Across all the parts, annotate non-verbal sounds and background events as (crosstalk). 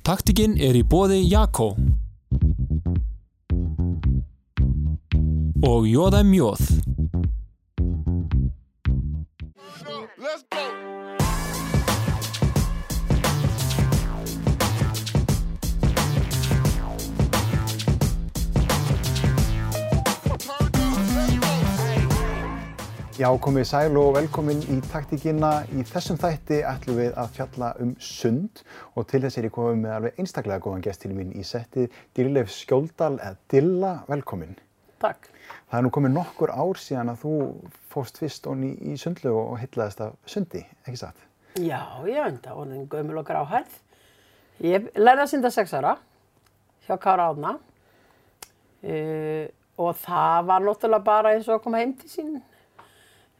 Taktikinn er í bóði Jakko og Jóðæm Jóð. Já, komið sæl og velkomin í taktíkina. Í þessum þætti ætlum við að fjalla um sund og til þess er ég komið með alveg einstaklega góðan gest til mín í setti, Dýrleif Skjóldal eða Dilla, velkomin. Takk. Það er nú komið nokkur ár síðan að þú fóst fyrst onni í sundlu og hyllaðist af sundi, ekki satt? Já, ég veit það, orðin gömul og gráhærð. Ég lærði að synda sex ára hjá Kára Átna uh, og það var náttúrulega bara eins og að koma heim til sín.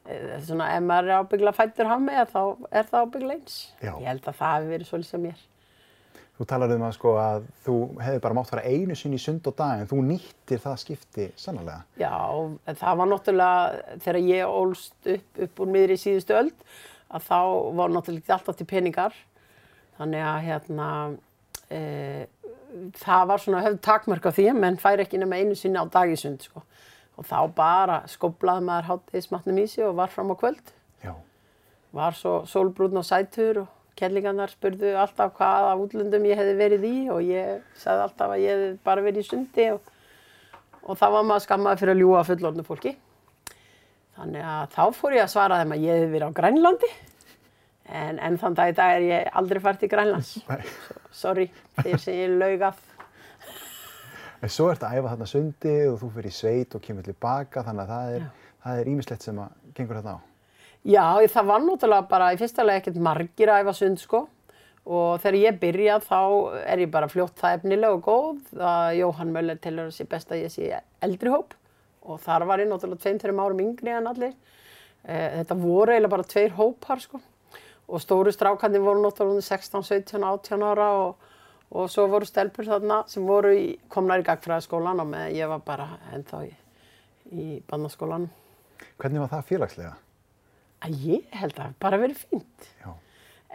Uh, svona, ef maður er ábyggla fættur hann með, þá er það ábyggla eins. Já. Ég held að það hefði verið svolítið sem mér. Þú talar um að, sko, að þú hefði bara mátt fara einu sinni í sund og dag en þú nýttir það skipti sannlega. Já, það var náttúrulega, þegar ég ólst upp, upp úr miðri síðustu öld, að þá var náttúrulega alltaf til peningar. Þannig að hérna, e, það var svona höfð takmörk á því að menn fær ekki nema einu sinni á dag í sund, sko. Og þá bara skoblaði maður hátíðismatnum í sig og var fram á kvöld. Já. Var svo sólbrúnn og sætur og kellingarnar spurðu alltaf hvaða útlöndum ég hefði verið í og ég sagði alltaf að ég hefði bara verið í sundi og, og þá var maður skammaði fyrir að ljúa fullorðnu fólki. Þannig að þá fór ég að svara þeim að ég hefði verið á Grænlandi en, en þann dag í dag er ég aldrei fært í Grænlands. Sorry, þeir sem ég laug að. En svo ertu að æfa þarna sundi og þú fyrir í sveit og kemur tilbaka þannig að það er, ímislegt sem að gengur þarna á. Já, það var náttúrulega bara í fyrsta lega ekkert margir að æfa sund sko. Og þegar ég byrja þá er ég bara fljótt það efnileg og góð. Að Jóhann Möller telur að sé best að ég sé eldri hóp. Og þar var ég náttúrulega tveim, tveim árum yngri en allir. Eh, Þetta voru eiginlega bara tveir hópar sko. Og stóru strákandi voru náttúrulega 16, 17, 18 ára og, og svo voru stelpur þarna sem voru í, komnar í gagfræðaskólan og með ég var bara ennþá í, í bannaskólanum. Hvernig var það félagslega? Að ég held að bara verið fínt. Já.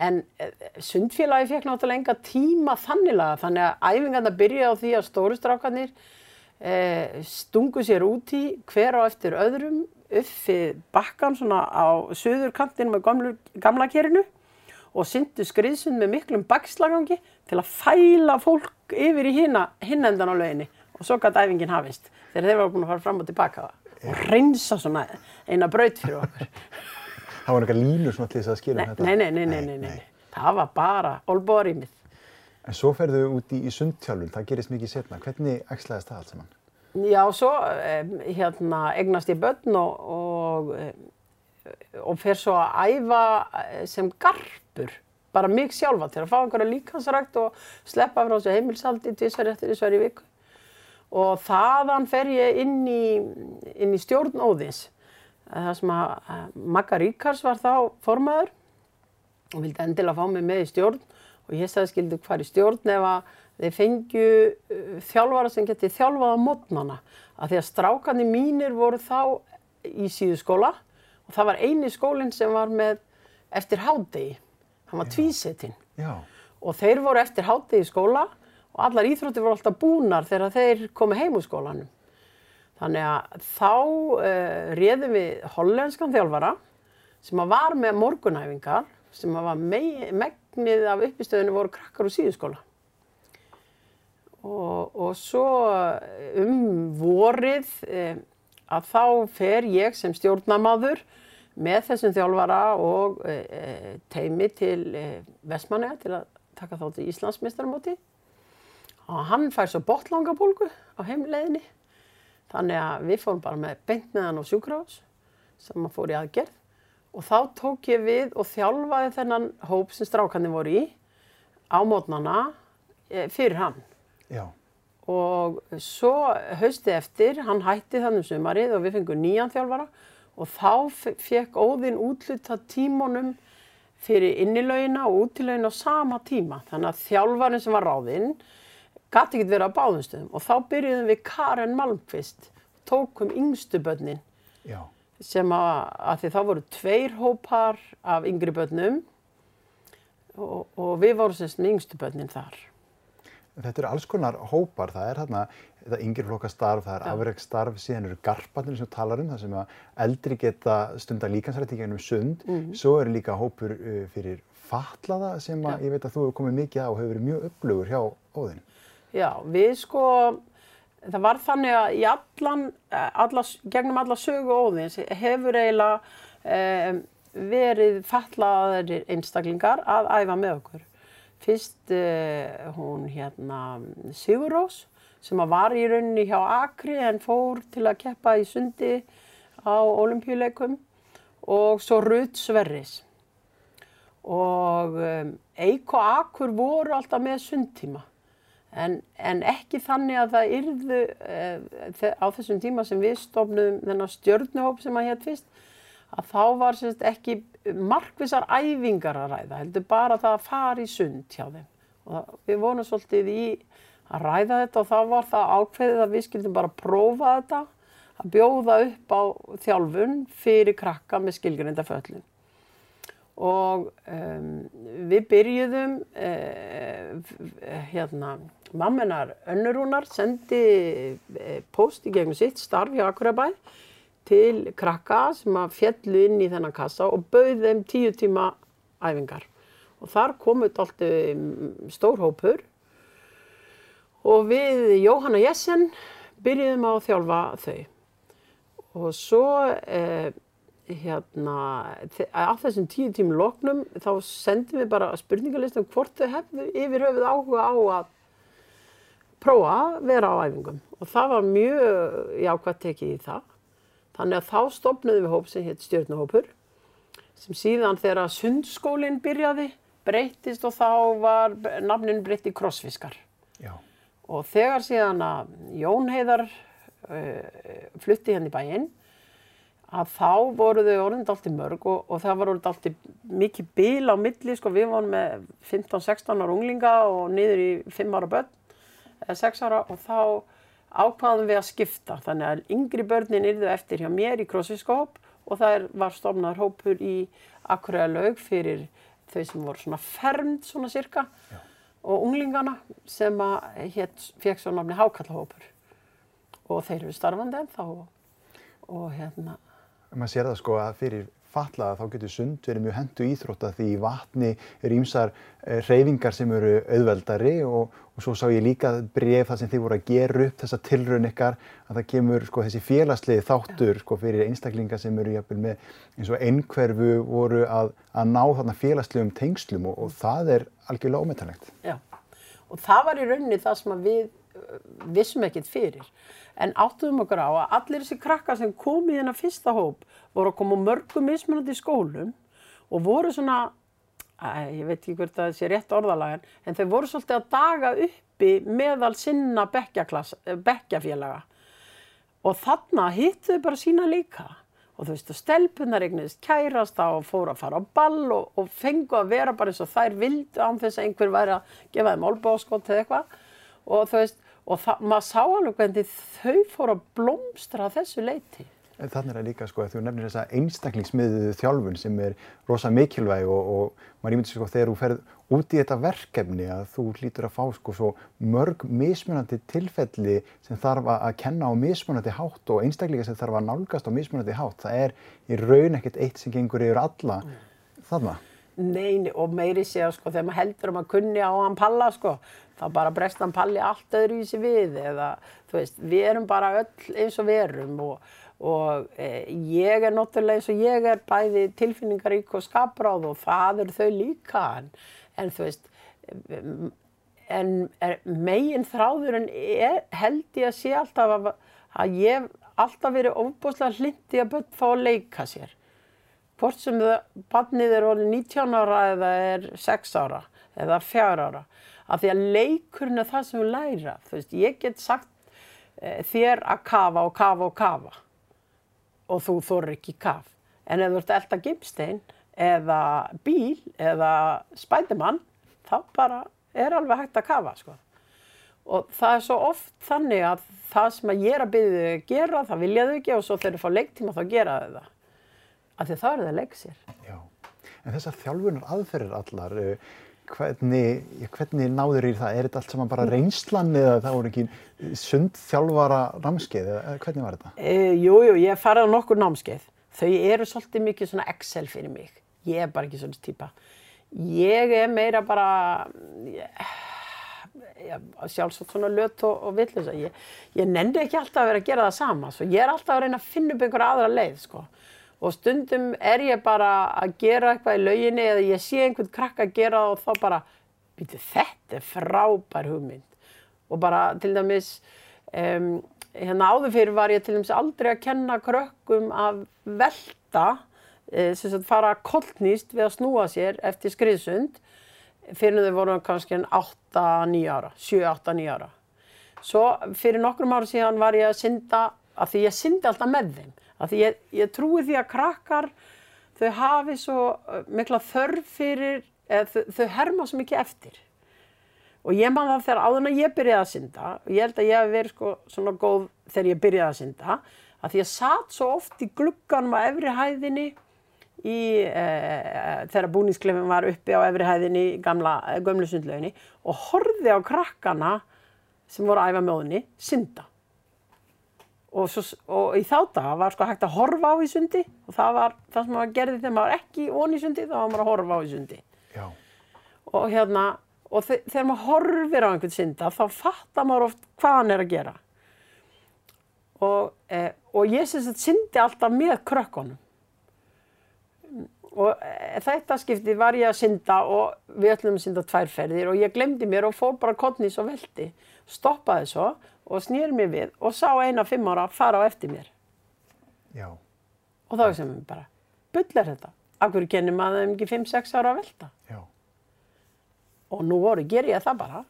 En eh, sundfélagi fekk náttúrulega enga tíma þannilega þannig að æfingarna byrja á því að stóru strákarnir eh, stungu sér út í hver á eftir öðrum uppi bakkan svona á söðurkantin með gamlu, gamla kerinu og syndu skriðsund með miklum bakslagangi til að fæla fólk yfir í hinn endan á lauginni og svo gæti æfingin hafist þegar þeir var búin að fara fram og tilbaka og reynsa svona eina braut fyrir okkur. (laughs) Það var eitthvað línur svona til þess að Nei, um þetta? nei, nei, nei, nei, nei, nei. Það var bara olbóðarýmið. En svo ferðu út í, sundtjálfun, það gerist mikið setna. Hvernig æxlaðist það allt saman? Já, svo um, hérna egnast ég börn og, og, um, og fer svo að æfa eh, sem garpur, bara mig sjálfa til að fá einhverja líkansrækt og sleppa frá þessu heimilsaldi tvisvar eftir þessar í viku. Og þaðan fer ég inn í, inn í stjórn Óðins. Það sem að eh, Magga Ríkars var þá formaður og vildi endilega fá mig með í stjórn og ég sagði skildu hvar í stjórn ef að þeir fengju þjálfara sem geti þjálfað á mótnana að því að strákandi mínir voru þá í síðuskóla og það var eini skólinn sem var með eftir hádegi, hann var tvísetinn Já. og þeir voru eftir hádegi í skóla og allar íþróttir voru alltaf búnar þegar þeir komu heim úr skólanum. Þannig að þá uh, réðum við hollenskan þjálfara sem var með morgunæfingar sem var mei- megnið af uppistöðinu voru krakkar úr síðuskóla. Og, og svo um vorið eh, að þá fer ég sem stjórnamaður með þessum þjálfara og eh, teimi til eh, Vestmannaja til að taka þátt í Íslandsmeistarmóti. Og hann fær svo botlangabólgu á heimleiðinni. Þannig að við fórum bara með beint með hann á sjúkrahús sem hann fór í aðgerð og þá tók ég við og þjálfaði þennan hóp sem strákandi voru í á mótnana eh, fyrir hann. Já. Og svo haustið eftir, hann hætti þannig um sumarið og við fengum nýjan þjálfara og þá fe- fekk Óðinn útluta tímunum fyrir innilögina og útilögina á sama tíma. Þannig að þjálfarin sem var ráðinn gæti ekki verið á báðum stöðum og þá byrjuðum við Karen Malmqvist, tókum yngstu börnin Já. sem að, að því þá voru tveir hópar af yngri börnum og, og við vorum semst með yngstu börnin þar. Þetta eru alls konar hópar, það er þarna þetta yngri flokka starf, það er Já. afreiksstarf, síðan eru garparnir sem talar um það sem að eldri geta stundar líkansrætti gennum sund, Mhm. svo eru líka hópur uh, fyrir fatlaða sem að Já. ég veit að þú hefur komið mikið á og hefur verið mjög upplugur hjá Óðinn. Já, við sko, það var þannig að allan, eh, alla, gegnum alla sögu óðins hefur eiginlega um, verið fatlaðir einstaklingar að æfa með okkur. Fyrst uh, hún hérna Sigurrós sem var í rauninni hjá Akri en fór til að keppa í sundi á olimpíuleikum og svo Ruth Sverris. Og um, Eik og Akur voru alltaf með sundtíma. En, en ekki þannig að það yrðu uh, á þessum tíma sem við stofnum þennan stjörnuhóp sem að hétt fyrst, að þá var sérst, ekki markvissar æfingar að ræða, heldur bara það að fara í sund hjá þeim. Og við vonum svolítið í að ræða þetta og þá var það ákveðið að við skildum bara prófa þetta, að bjóða upp á þjálfun fyrir krakka með skilgrinda föllum og um, við byrjuðum uh, hérna, mammenar önnurúnar sendi uh, post í gegnum sitt starf hjá Akurabæ til krakka sem að fjallu inn í þennan kassa og bauð þeim tíu tíma æfingar. Og þar komu alltaf stór hópur. Og við Jóhanna Jessen byrjuðum á að þjálfa þau. Og svo eh, hérna, að þessum tíu tímum loknum þá sendum við bara spurningalistum hvort þau hefðu yfir höfuð áhuga á að prófa að vera á æfingum. Og það var mjög jákvæmt tekið í það. Þannig að þá stopnuðum við hóp sem hétt stjórnuhópur sem síðan þegar sundskólinn byrjaði breyttist og þá var nafnin breytt í krossfiskar. Já. Og þegar síðan að Jón Heiðar uh, flutti hérna í bæinn, að þá voru þau orðin dálítið mörg og, og það var orðin dálítið mikið bil á milli, sko við vorum með 15-16 ára unglinga og niður í 5 ára börn, eða 6 ára og þá ákvaðum við að skipta. Þannig að yngri börnin yrðu eftir hjá mér í krossfiskahóp og það var stofnaður hópur í Akureyðalaug fyrir þau sem voru svona fermd svona cirka og unglingana sem að hétt, fekk svo nafni Hákallahópur og þeir eru starfandi ennþá og, og hérna, maður sér það sko að fyrir fatlaða þá getur sund verið mjög hendu íþrótta því í vatni eru ímsar reyfingar sem eru auðveldari og, og svo sá ég líka bref það sem þið voru að gera upp þessa tilraun ykkar að það kemur sko þessi félagslið þáttur sko fyrir einstaklinga sem eru jafnvel með eins og einhverfu voru að, að ná þarna félagslegum tengslum og, og það er algjörlega ómetanlegt. já. Og það var í rauninni það sem að við vissum ekkert fyrir. En áttuðum okkur á að allir þessi krakkar sem kom í þennan fyrsta hóp voru að koma mörgum mismunandi skólum og voru svona, að, ég veit ekki hvert að það sé rétt orðalagin, en þau voru svolítið að daga uppi meðal sinna eh, bekkjafélaga. Og þarna hittu þau bara sína líka. Og þú veist, og stelpunar eignist kærasta og fóru að fara á ball og, og fengu að vera bara eins og þær vildu án þess að einhver væri að gefa þeim olbáskott eða eitthvað. Og þú veist, og það, maður sá alveg hvernig þau fóru að blómstra að þessu leiti. En Þannig er það líka sko að þú nefnir þessa einstaklingsmiðuðu þjálfun sem er rosa mikilvæg og, og maður ímyndir sko þegar þú ferð út í þetta verkefni að þú hlýtur að fá sko svo mörg mismunandi tilfelli sem þarf að kenna á mismunandi hátt og einstaklinga sem þarf að nálgast á mismunandi hátt. Það er í raun ekkert eitt sem gengur yfir alla þarna. Nei, nei, og meiri segja sko, þegar maður heldur um að kunni á hann palla sko, þá bara bregst hann palli allt öðru í sig við eða, þú veist, við erum bara öll eins og við erum og, og e, ég er náttúrulega eins og ég er bæði tilfinningarík og skapráð og það eru þau líka en, en þú veist, en er, megin þráðurinn held ég að sé alltaf að, að ég alltaf verið ofbúslega hlindi að börn fá að leika sér hvort sem barnið er orðið 19 ára eða er 6 ára eða 4 ára. Af því að leikurinn er það sem við læra. Þú veist, ég get sagt e, þér að kafa og kafa og kafa og þú þorir ekki kaf. En ef þú ert elda gimstein eða bíl eða spætumann, þá bara er alveg hægt að kafa, sko. Og það er svo oft þannig að það sem að ég er að byrja þau að gera, það vilja þau ekki og svo þegar þau fá leiktíma þá gera þau það. Af því þá er það að leika sér. Já. En þessar þjálfunar aðferðir allar, uh, hvernig, hvernig náður í það? Er þetta allt saman bara reynslan eða það voru ekki sundþjálfara námskeið eða eða hvernig var þetta? E, jú, ég farið á nokkur námskeið. Þau eru svolítið mikið svona Excel fyrir mig. Ég er bara ekki svona típa. Ég er meira bara, sjálfsagt svona lött og, og villus. Ég, ég nenni ekki alltaf að vera að gera það sama. Svo ég er alltaf að reyna að finna upp einhverja aðra leið, sko. Og stundum er ég bara að gera eitthvað í lauginni eða ég sé einhvern krakka að gera það og þá bara, býtu, þetta er frábær hugmynd. Og bara til dæmis, um, hérna áður fyrir var ég til dæmis aldrei að kenna krökkum að velta, e, sem sagt fara kollnýst við að snúa sér eftir skriðsund fyrir þau voru kannski 8-9 ára, 7-8-9 ára. Svo fyrir nokkrum ára síðan var ég að synda, að því ég syndi alltaf með þeim, að því ég, ég trúi því að krakkar þau hafi svo uh, mikla þörf fyrir, eða þau, þau herma svo mikið eftir. Og ég man það þegar áður en að ég byrjaði að synda, og ég held að ég hef verið sko svona góð þegar ég byrjaði að synda, að því ég satt svo oft í glugganum á efri hæðinni í, e, þegar búningsklefin var uppi á efri hæðinni í gamla, eh, gömlu sundlauginni og horfði á krakkana sem voru að æfa mjóðinni synda. Og, svo, og í þá daga var sko hægt að horfa á í sundi. Og það var það sem maður gerði þegar maður ekki onni í sundi, þá var maður að horfa á í sundi. Já, og hérna og þe þegar maður horfir á einhvern synda þá fattar maður oft hvað hann er að gera. Og, eh, og ég syns að syndi alltaf með krökkunum. Og eh, þetta skipti var ég að synda og við ætlum að synda tværferðir og ég glemdi mér og fór bara kottnís og velti. Stoppaði svo og snýr mér við og sá eina fimm ára fara á eftir mér. Já, og þá sem ég bara bull er þetta, hverju kennir maður þeim ekki 5-6 ára að velta? Já, og nú voru ger ég það bara.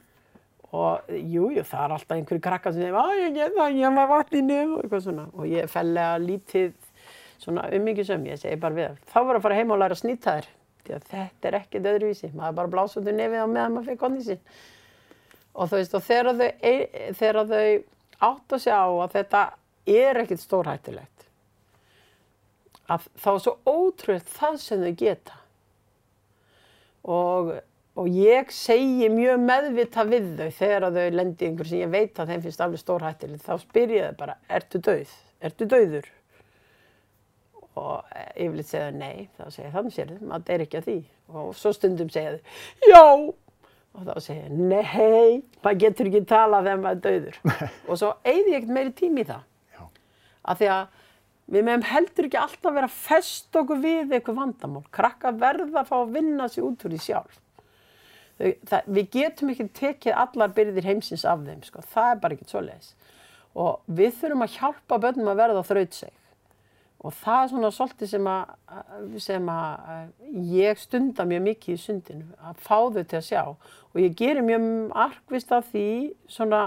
Og jú, jú, það er alltaf einhverju krakkar sem segir, að ég get það, ég var vatn í nefn og eitthvað svona. Og ég fellega lítið svona ummingisum, ég segi bara við þá voru að fara heim og læra að snýta þér að þetta er ekkert öðruvísi, maður bara í nefið á meðan maður fyrir konni sín og þú veist, og þegar þau, þegar þau átt að sjá að þetta er ekkert stórhættulegt að þá er svo ótrúið það sem þau geta og, og ég segi mjög meðvita við þau þegar þau lendi í einhver sem ég veit að þeim finnst alveg stórhættulegt þá spyr ég þau bara, ertu dauð? Ertu dauður? og eh, yfirleitt segja nei, þá segja þannig sér þau, maður er ekki að því og svo stundum segja þau já og þá segja ég nei, maður getur ekki talað þegar maður er dauður (laughs) og svo eigði ég ekkert meiri tími í það já, af því að við meðum heldur ekki alltaf vera að festa okkur við eitthvað vandamál. Krakka verða að fá að vinna sig út úr því sjálf. Þau, það, við getum ekki tekið allar byrðir heimsins af þeim, sko. það er bara ekki svoleiðis. Og við þurfum að hjálpa börnum að verða þrautseg. Og það er svona svolítið sem að, sem að ég stunda mjög mikið í sundinu, að fá þau til að sjá. Og ég gerir mjög arkvist af því svona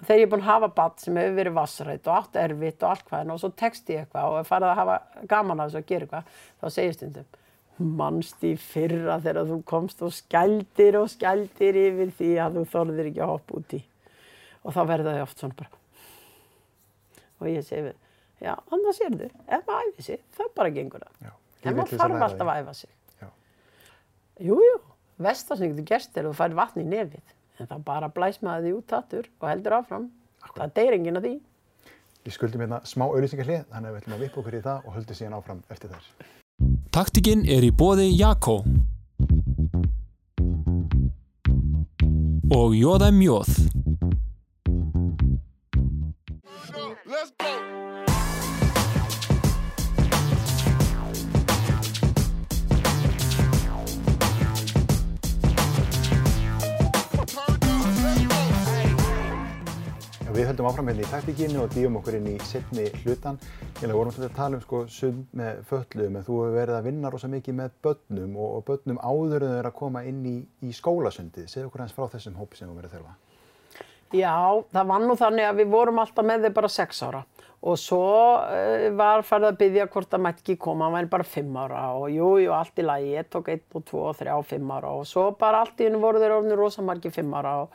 þegar ég er búin að hafa badd sem hefur verið vassrætt og allt erfitt og allt hvað og svo tekst ég eitthvað og farið að hafa gaman af þessu að gera eitthvað, þá segir stundum mannst í fyrra þegar þú komst og skældir og skældir yfir því að þú þorðir ekki að hoppa út í. Og þá verða þau oft svona bara. Og ég segi við, já, annars er þau, ef maður æfi sig, það bara gengur það. En maður þarf alltaf að æfa sig. Já. Jú, jú, vestar sem getur gerst er að þú fær vatn í nefið. En það bara blæs maður því út aftur og heldur áfram. Það deyr enginn að því. Við skuldum hérna smá auðlýsingarhlið, þannig að við ætlum að vippa okkur í það og höldum síðan áfram eftir þess. Taktikinn er í bóði Jakko og Jóða Mjóð. Höldum áfram hérna í taktíkinu og dýjum okkur inn í setni hlutan. Ég vorum alltaf að tala um sko, sund með föllum, en þú hefur verið að vinna rosa mikið með börnum og, og börnum áður en þau eru að koma inn í, í skólasundið. Segð okkur hans frá þessum hópi sem þú verið að þjálfa. Já, það var nú þannig að við vorum alltaf með þau bara sex ára og svo uh, var farið að byggja hvort það mætti ekki koma, hann væri bara fimm ára og jú, jú, allt í lagi, ég tók einn og tvo og þrjá og fimm ára og svo bara allt í hennu voru þeir orðinu rosa margir fimm ára og,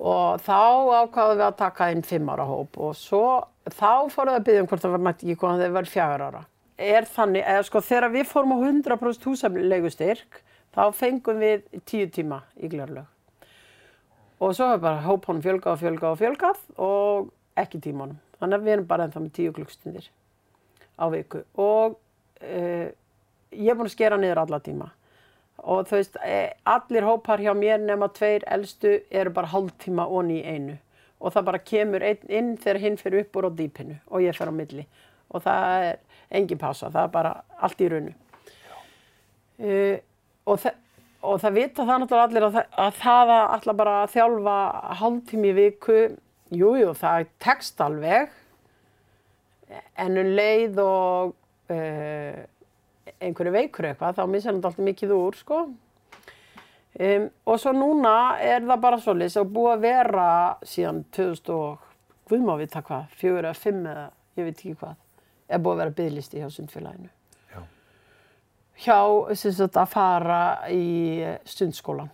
og þá ákvaðum við að taka inn fimm ára hóp og svo þá fóruð að byggja um hvort það mætti ekki þegar þeir var fjagur ára. Er þannig, eða sko þegar við fórum á 100% húsaflegustyrk þá fengum við tíu tíma í glerlaug. Og svo hefur bara hópunum fjölgað og fjölgað og fjölgað og ekki tímanum. Þannig að við erum bara ennþá með tíu klukkstundir á viku. Og uh, ég er búin að skera niður alla tíma. Og þú veist, eh, allir hópar hjá mér nema tveir elstu eru bara hálftíma onni í einu. Og það bara kemur einn inn þegar hinn fyrir upp úr á dýpinu og ég fer á milli. Og það er engin pása, það er bara allt í raunu. Uh, og, þa og það vita það náttúrulega allir að, það- að það að alltaf bara að þjálfa hálftími í viku, jújú, jú, það tekst alveg, en um leið og uh, einhverju veikur eitthvað, þá missa hann alltaf mikið úr, sko. Um, og svo núna er það bara svolítið og búið að vera síðan 2000 og, guð má vita hvað, fjögur eða fimm eða ég veit ekki hvað, er búið að vera byggðlisti hjá sundfélaginu Já. hjá sem sagt, að fara í stundskólan.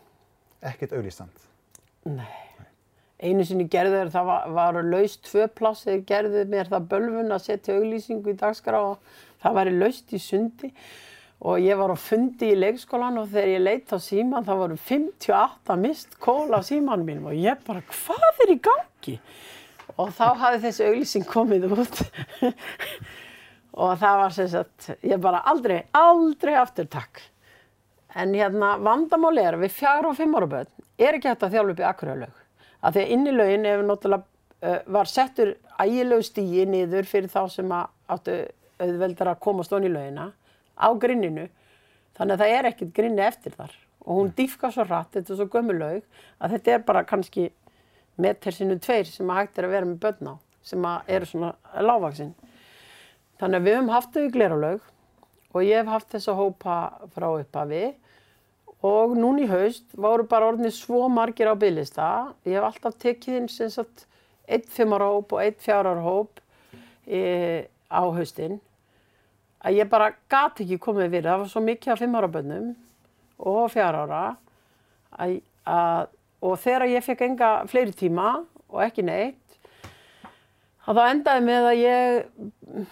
Ekkert auglýstand. Nei. Einu sinni gerðu þeir, það var, var laust tvö pláss, þeir gerðu mér það bölvun að setja auglýsingu í dagskrá og það væri laust í sundi og ég var á fundi í leikskólan og þegar ég leitt á síman það voru 58 mist kól á símanum mínum og ég bara, hvað er í gangi? Og þá hafði þessi auglýsing komið út (laughs) og það var sem sagt, ég bara aldrei, aldrei aftur takk. En hérna vandamáli er að við fjár og fimm ára börn er ekki hægt að þjálfa upp í akkuröðlaug. Af því að inn í laugin ef náttúrulega uh, var settur ægilegu stíi niður fyrir þá sem áttu auðveldar að komast onni í laugina á grinninu. Þannig að það er ekkert grinni eftir þar. Og hún dýfka svo rætt, þetta er svo gömul laug, að þetta er bara kannski meter sinu tveir sem að hægt er að vera með börn á, sem að eru svona lágvaksinn. Þannig að við höfum haft þau í gleralaug og ég hef haft þessa hópa frá upphafi og núna í haust voru bara orðinni svo margir á bygglista. Ég hef alltaf tekið inn sem sagt einn fimmara hóp og einn fjárara hóp e, á haustinn að ég bara gat ekki komið við. Það var svo mikið af fimmara bönnum og fjárara að, að, og þegar ég fekk enga fleiri tíma og ekki neitt þá endaði með að ég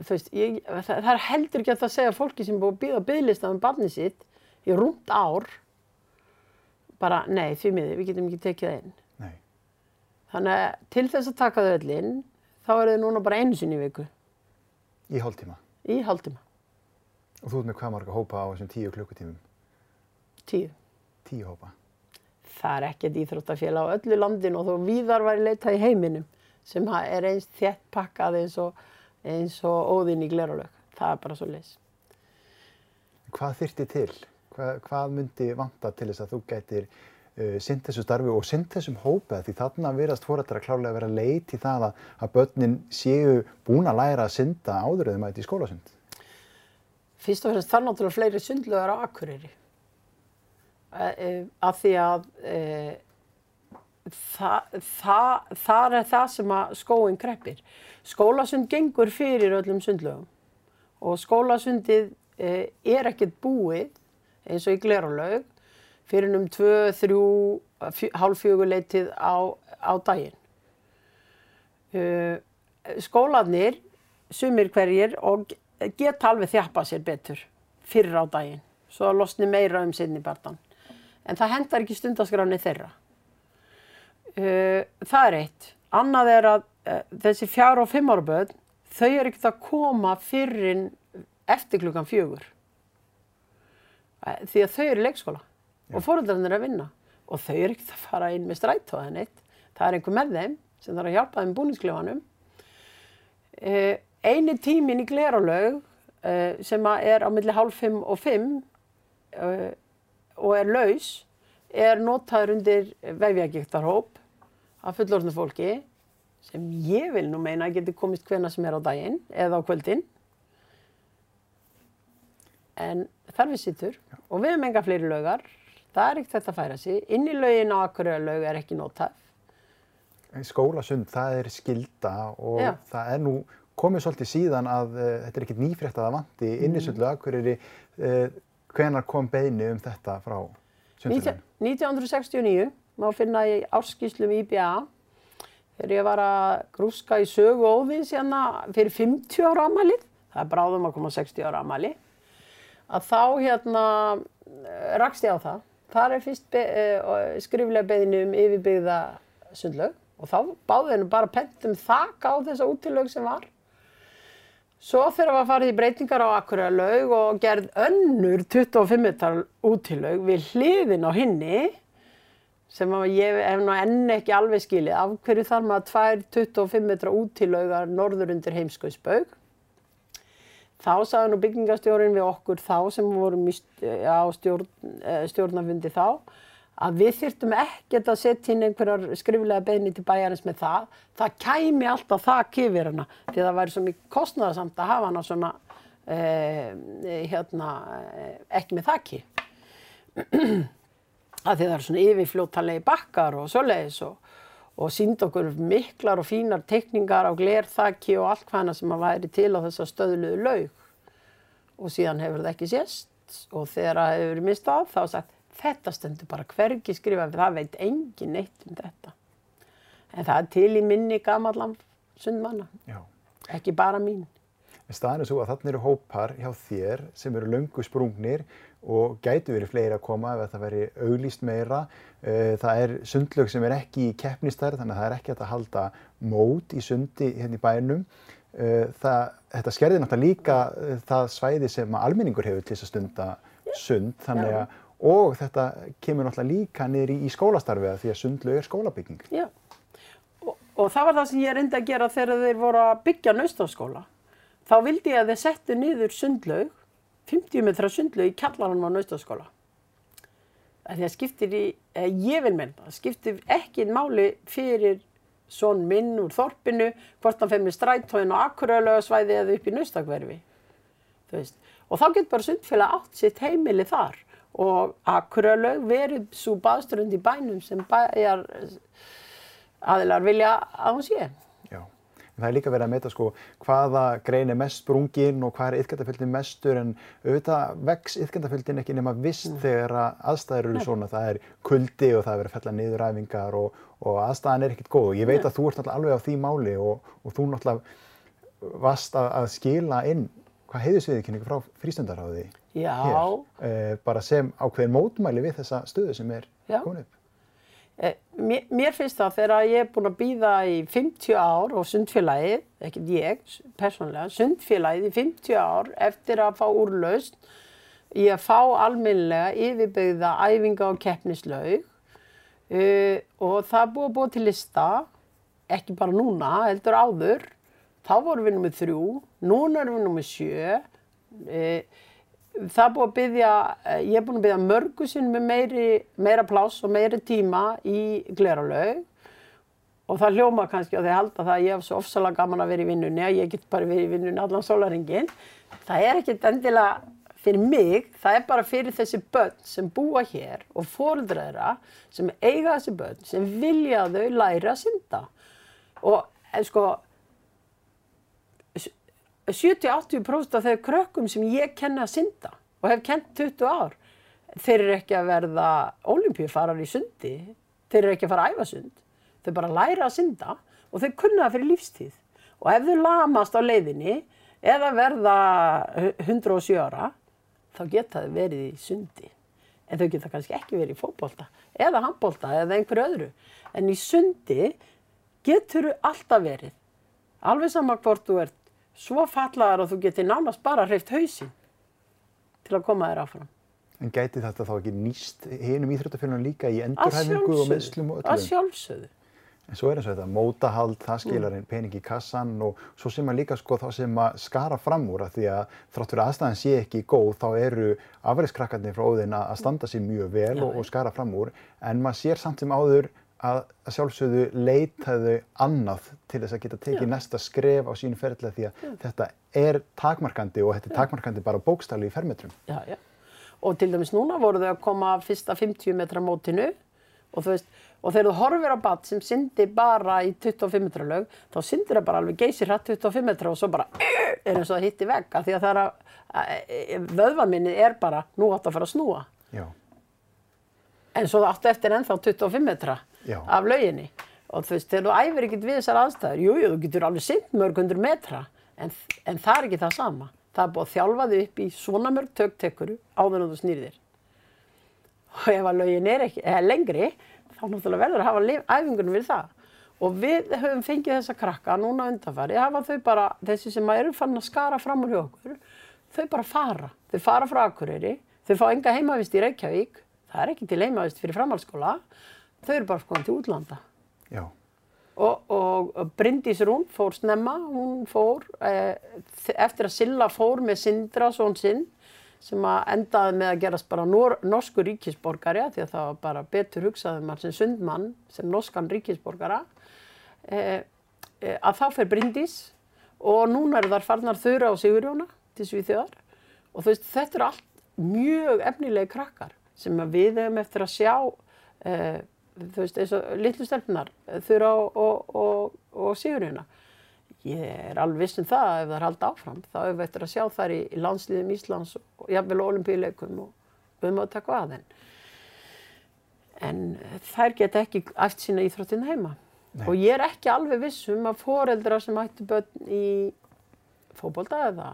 þú veist, ég, það, er heldur ekki að það segja fólki sem búið að býða bygglista um barnið sitt í rúmt ár bara, nei, því miður, við getum ekki tekið það inn. Nei. Þannig að til þess að taka þau öll inn, þá er þau núna bara einu sinni í viku, Í hálftíma. Í hálftíma, Og þú ert með hvað marga hópa á þessum tíu klukkutímum? tíu. Tíu hópa. Það er ekkert íþróttafélag á öllu landinu og þó víðar væri leitað í heiminum sem er eins þétt pakkað eins og, eins og óðinn í gleralög. Það er bara svo leys. Hvað þyrti til? Hvað, hvað myndi vanta til þess að þú gætir uh, sinnt þessu starfi og sinnt þessum hópa? Því þarna verðast fórættar að klálega vera leit í það að, að börnin séu búin að læra að synda áður eða mæti í skólasund. Fyrst og fremst þarf náttúrulega fleiri sundlögar á Akureyri. E, e, af því að e, það, það, það er það sem að skóin kreppir. Skólasund gengur fyrir öllum sundlögum og skólasundið e, er ekkert búið eins og í gleralaug fyrir um tvö, þrjú, fjö, hálfjöguleitið á, á daginn. Uh, skólanir, sumir hverjir, og geta alveg þjappa sér betur fyrir á daginn, svo að losni meira um sinni barndan. En það hendar ekki stundaskráni þeirra. Uh, það er eitt. Annað er að uh, þessi fjár og fimm ára börn, þau eru ekkert að koma fyrir eftir klukkan fjögur. Því að þau eru leikskóla og fóröldarinn er að vinna og þau eru ekkert að fara inn með strætó eða neitt. Það er einhver með þeim sem þarf að hjálpa þeim búningsklefanum. Uh, eini tímin í gleralaug uh, sem er á milli hálf fimm og fimm uh, og er laus er notaður undir vefjagiktarhóp af fullorðnu fólki sem ég vil nú meina að geti komist hvena sem er á daginn eða á kvöldin. En þar við sittur og við hefum enga fleiri laugar. Það er ekkert þetta að færa sig. Inn í laugin á Akureyra er ekki notað. Skólasund, það er skilda og Já. það er nú komið svolítið síðan að uh, þetta er ekkert nýfrétt að það vanti Mm. inn í sundlu akkurýri. Uh, hvenar kom beini um þetta frá sundfélaginu? 1969 má finna í árskíslum IBA þegar ég var að grúska í sögu óðins hérna fyrir 50 ára amalið, það er bráðum að koma 60 ára amali, að þá hérna eh, rakst ég á það. Þar er fyrst be, uh, skriflega beðinu um yfirbyggða sundlaug og þá báði hennu bara pentum þak á þessa útilög sem var. Svo þegar var farið í breytingar á Akureyrallaug og gerð önnur 25 metrar útilaug við hliðin á hinni sem ég hef nú enn ekki alveg skilið. Af hverju þarf maður tvær 25 metra útilaugar norður undir heimskauðsbaug? Þá sagði nú byggingastjórin við okkur þá sem vorum á stjórn, eh, stjórnafundi þá að við þyrftum ekkert að setja inn einhverjar skriflega beðni til bæjarins með það. Það kæmi alltaf þak yfir hana því það væri svo mikið kostnaðarsamt að hafa hana svona eh, hérna, eh, ekki með þakki. að (clears throat) því það eru svona yfirfljótalegi bakkar og svoleiðis og, og sínd okkur miklar og fínar teikningar á glerþakki og allt hvaðna sem að væri til á þessa stöðluðu laug. Og síðan hefur það ekki sést. Og þegar það hefur verið mist af þá sagt þetta stendur bara hvergi skrifa það veit engin neitt um þetta. En það er til í minni gamallan sundmanna, ekki bara mín En staðan er svo að þarna eru hópar hjá þér sem eru löngu sprungnir og gætu verið fleiri að koma ef það veri auglýst meira. Eh, Það er sundlög sem er ekki í keppnistærð þannig að það er ekki hægt að halda mót í sundi hérna í bænum. Eh, Það, þetta skerðir náttúrulega líka eh, það svæði sem almenningur hefur til þess að stunda sund þannig að og þetta kemur náttúrulega líka niður í, í skólastarfi að því að sundlög er skólabygging. Já, og, og það var það sem ég reyndi að gera þegar þeir voru að byggja naustaskóla. Þá vildi ég að þeir settu niður sundlaug, 50 metra sundlaug í kjallaranum á naustaskóla. Því að skiptir í, eh, ég vil menna, það skiptir ekki máli fyrir son minn úr þorpinu, hvort hann fer með strætóin á Akureylagasvæði eða upp í naustakverfi. Og þá getur bara sundfélag átt sitt heimili þar og Akureylaug verið svo baðströnd í bænum sem bæjar aðilar vilja að hún sé. En það er líka verið að meta sko hvaða grein er mest sprungin og hvað er yðkendafjöldin mestur en auðvitað vex yðkendafjöldin ekki nema vist þegar að aðstæður eru svona, það er kuldi og það er verið að fella niður æfingar og, og aðstæðan er ekkert góð. Ég veit að þú ert alveg á því máli og, og þú náttúrulega varst að, að skila inn hvað heiðisviðkynningu frá frístundaráði Já, eh, bara sem ákveðin mótmæli við þessa stöðu sem er komin upp. Eh, mér, mér finnst það þegar ég er búin að býða í 50 ár og sundfélagið, ekkert ég persónlega, sundfélagið í 50 ár eftir að fá úrlaust í að fá almennilega yfirbyggða æfinga og keppnislaug uh, og það búið að búið til lista, ekki bara núna, heldur áður, þá vorum við nummið þrjú, núna erum við nummið sjö, uh, það er búið að byggja, ég er búin að byggja mörgu sinn með meiri, meira pláss og meiri tíma í gleralaug og það hljóma kannski og þeir halda það að ég hef svo ofsalega gaman að vera í vinnunni að ég get bara verið í vinnunni allan sólaringin. Það er ekkert endilega fyrir mig, það er bara fyrir þessi börn sem búa hér og fóruldræðra sem eiga þessi börn sem vilja þau læra að synda. Og en sko, 70-80% af þeir krökkum sem ég kenni að synda og hef kent 20 ár, þeir eru ekki að verða olimpíufarar í sundi, þeir eru ekki að fara að æfa sund, þeir bara læra að synda og þeir kunna það fyrir lífstíð. Og ef þau lamast á leiðinni eða verða 107 ára, þá geta þau verið í sundi. En þau geta kannski ekki verið í fótbolta eða handbolta eða einhverju öðru. En í sundi getur þau alltaf verið. Alveg sama hvort þú ert svo fallaðar að þú getur nánast bara hreift hausinn til að koma þér áfram. En gæti þetta þá ekki nýst hinum íþróttafélagum líka í Að endurhæfingu og meðslum og sjálfsögðu. Að sjálfsögðu. En svo er eins og þetta mótahald, það skilar Mm. inn pening í kassan og svo sem að líka sko þá sem að skara fram úr að því að þrátt fyrir aðstæðan sé ekki góð þá eru afræðskrakkarnir frá óðin að að standa sér mjög vel Já, og, og skara fram úr en maður sér samt sem áður að, sjálfsögðu leitaðu annað til þess að geta tekið Já. næsta skref á sínu ferðlega því að þetta er takmarkandi og þetta er takmarkandi bara bókstali í fermetrum. Já, já. Og til dæmis núna voru þau að koma fyrsta 50 metra mótinu og þú veist, og þegar þú horfir á bat sem syndi bara í 25 metra lög, þá syndir það bara alveg geysir hratt 25 metra og svo bara (clears throat) er eins og það hitti vegg af því að það er að, vöðvaminnið er bara, nú átt að fara að snúa. Já, En svo það áttu eftir ennþá 25 metra Já. af lauginni. Og þú veist, þegar þú æfir ekkert við þessar aðstæður, jú, jú, þú getur alveg synd mörg hundur metra, en, en það er ekki það sama. Það er búið að þjálfa þig upp í svona mörg töktekuru áður en þú snýrðir. og ef að lögin er ekki, eða lengri þá náttúrulega verður að hafa æfingunum við það og við höfum fengið þessa krakka núna undanfari, hafa þau bara þessi sem eru fann að skara fram úr hjá okkur þau bara fara, þau fara frá Akureyri, þau fá enga heimavist í Reykjavík það er ekki til heimavist fyrir framhaldsskóla þau eru bara skoðan til útlanda. Já, og, og Bryndís Rún fór snemma, hún fór eh, eftir að Silla fór með Sindra són sinn sem að endaði með að gerast bara nor, norsku ríkisborgari því að það var bara betur hugsað um hann sem sundmann sem norskan ríkisborgara. Eh, eh, að þá fer Bryndís og núna eru þar farnar Þura og Sigurjóna til Svíþjóðar. Og þú veist þetta eru allt mjög efnilegi krakkar sem við hefum eftir að sjá eh, þú veist eins og litlu stelpunar Þura og, og, og, og Sigurjóna ég er alveg viss um það að ef það er haldið áfram þá hefur við eftir að sjá þær í, í landsliðum Íslands og jafnvel olimpíuleikum og höfum að taka að þeim en þær geta ekki æft sína íþróttin heima. Nei. og ég er ekki alveg viss um að foreldrar sem ættu börn í fótbolta eða,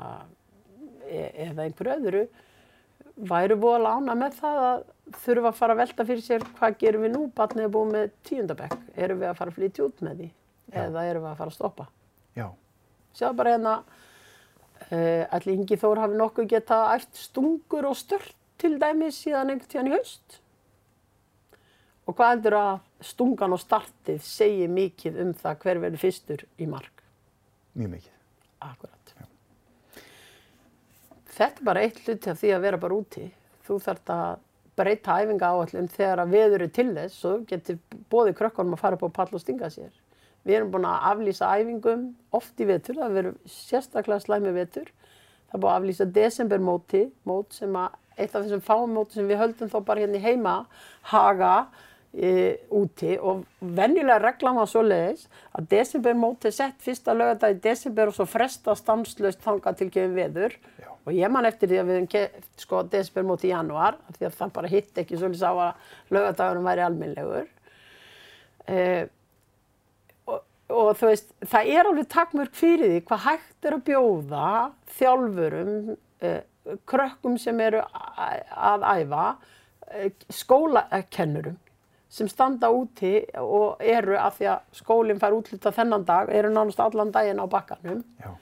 e- eða einhverju öðru væru búið að lána með það að þurfa að fara að velta fyrir sér hvað gerum við nú, barnið er búið með tíundabekk, erum við að fara að flytja út með því? Eða erum við að fara að stoppa? Já, sjáðu bara hérna uh, allir Ingi Þór hafi nokkuð geta æft stungur og stört til dæmis síðan einhvern tíðan í haust. Og hvað heldur að stungan og startið segi mikið um það hver verður fyrstur í mark? Mjög mikið. Akkurat Þetta er bara eitt hluti af því að vera bara úti. Þú þarft að breyta æfinga áallum þegar að veður er til þess og getur bóði krökkunum að fara upp á pall og stinga sér Við erum búin að aflýsa æfingum oft í vetur, það verður sérstaklega slæmi vetur. Það er búin að aflýsa desembermóti, mót sem að eitt af þessum fámóti sem við höldum þá bara hérna í heima, haga e, úti og venjulega reglan var svo leiðis að desembermóti er sett fyrsta lögadag í desember og svo fresta stanslöst þanga til gefum veður. Já. Og ég man eftir því að við höfum keft sko desembermóti í januar, því að það bara hitt ekki svolítið sá að lögadagurum væri almennlegur. Eh, og, og þú veist, það er alveg takmörk fyrir því hvað hægt er að bjóða þjálfurum, eh, krökkum sem eru að æfa, eh, skólakennurum sem standa úti og eru af því að skólinn fær útluta þennan dag, eru nánast allan daginn á bakkanum. Já,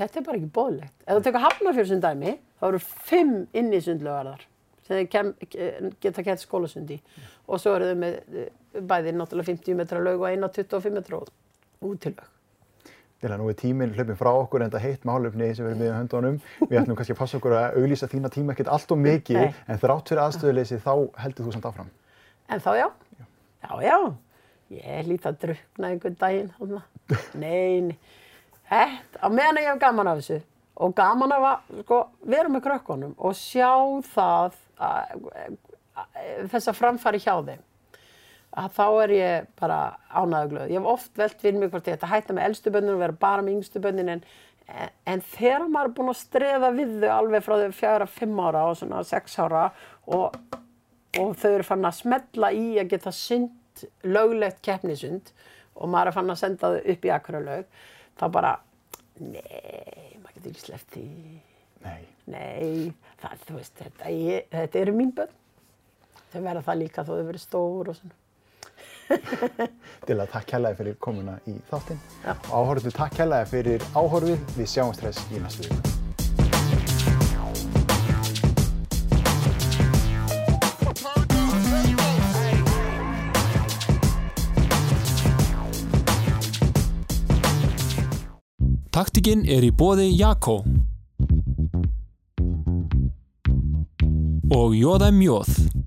Þetta er bara ekki bóðlegt. Ef þú tekur Hafnarfjörð sem dæmi, þá eru fimm inni sundlögarðar sem kem, geta kett skólasundi og svo eru þau með eh, bæði náttúrulega 50 metra laug og eina 25 metra útilög. Til að nú er tíminn hlaupin frá okkur en þetta heitt málefni sem við erum við höndunum. Við ætlum kannski að passa okkur að auglýsa þína tíma ekkert allt og mikið Nei. en þrátt fyrir aðstöðuleysi þá heldur þú samt áfram. En þá já, já, já, ég lít að drukna einhvern daginn. þarna. (laughs) Nei, nei, þetta, á meðan ég hef gaman af þessu og gaman af að, sko, vera með krökkunum og sjá það, að, að, þessa framfæri hjá þeim. Að þá er ég bara ánægugluð. Ég hef oft velt fyrir mig hvort ég ætti að hætta með elstu bönnin og vera bara með yngstu bönnin en, en þegar maður er búinn að streða við þau alveg frá þau fjögra, fimm ára og svona sex ára og og þau eru fann að smetla í að geta synd löglegt keppnisund og maður er fann að senda þau upp í akkuralaug þá bara, nei, maður getur ekki sleppt því, Nei, nei, það, þú veist, þetta, ég, þetta eru mín börn. Þau verða það líka þó þau verið stór og svona. Til að takk kærlega fyrir komuna í þáttinn. Og áhorfðu takk kærlega fyrir áhorfið. Við sjáumst þess í næstu viku. Taktikinn er í bóði Jakko og Jóða Mjóð.